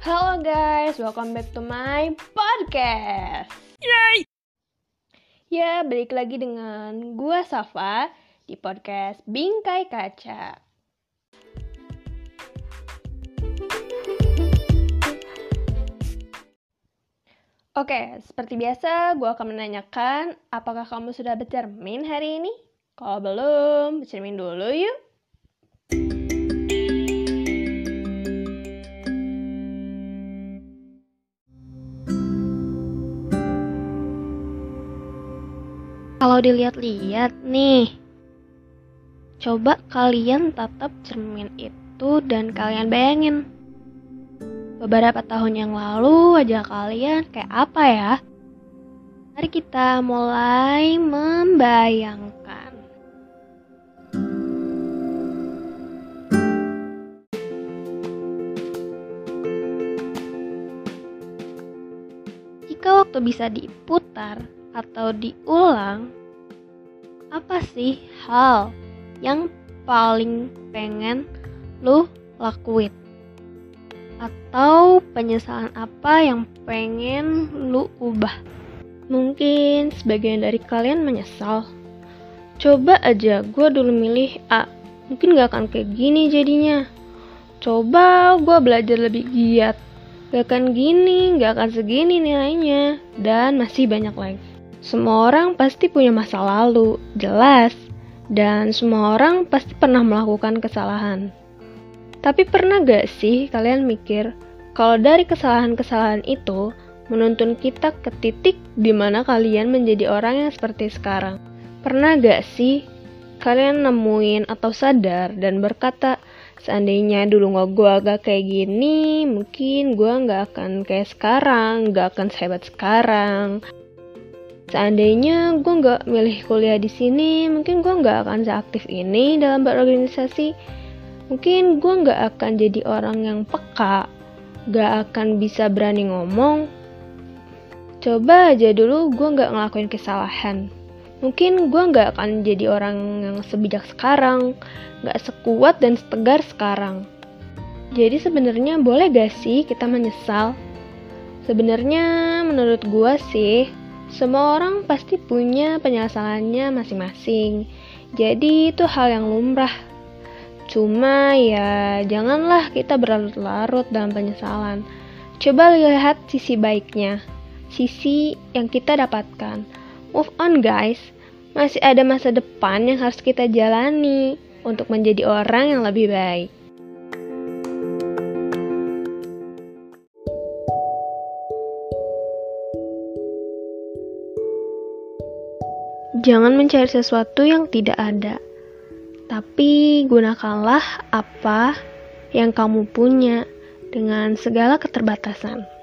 Halo guys, welcome back to my podcast. Yay! Ya, balik lagi dengan gua Safa di podcast Bingkai Kaca. Oke, seperti biasa, gue akan menanyakan apakah kamu sudah bercermin hari ini? Kalau belum, bercermin dulu yuk. Kalau dilihat-lihat nih, coba kalian tatap cermin itu dan kalian bayangin. Beberapa tahun yang lalu wajah kalian kayak apa ya? Mari kita mulai membayangkan. Jika waktu bisa diputar atau diulang, apa sih hal yang paling pengen lu lakuin? Atau penyesalan apa yang pengen lu ubah? Mungkin sebagian dari kalian menyesal. Coba aja gue dulu milih A, mungkin gak akan kayak gini jadinya. Coba gue belajar lebih giat, gak akan gini, gak akan segini nilainya, dan masih banyak lagi. Semua orang pasti punya masa lalu, jelas, dan semua orang pasti pernah melakukan kesalahan. Tapi pernah gak sih kalian mikir kalau dari kesalahan-kesalahan itu menuntun kita ke titik di mana kalian menjadi orang yang seperti sekarang? Pernah gak sih kalian nemuin atau sadar dan berkata, seandainya dulu nggak gue agak kayak gini, mungkin gue nggak akan kayak sekarang, nggak akan sehebat sekarang. Seandainya gue nggak milih kuliah di sini, mungkin gue nggak akan seaktif ini dalam berorganisasi. Mungkin gue nggak akan jadi orang yang peka, nggak akan bisa berani ngomong. Coba aja dulu gue nggak ngelakuin kesalahan, mungkin gue nggak akan jadi orang yang sebijak sekarang, nggak sekuat dan setegar sekarang. Jadi sebenarnya boleh gak sih kita menyesal? Sebenarnya menurut gue sih, semua orang pasti punya penyesalannya masing-masing. Jadi itu hal yang lumrah. Cuma ya janganlah kita berlarut-larut dalam penyesalan. Coba lihat sisi baiknya, sisi yang kita dapatkan. Move on guys, masih ada masa depan yang harus kita jalani untuk menjadi orang yang lebih baik. Jangan mencari sesuatu yang tidak ada, tapi gunakanlah apa yang kamu punya dengan segala keterbatasan.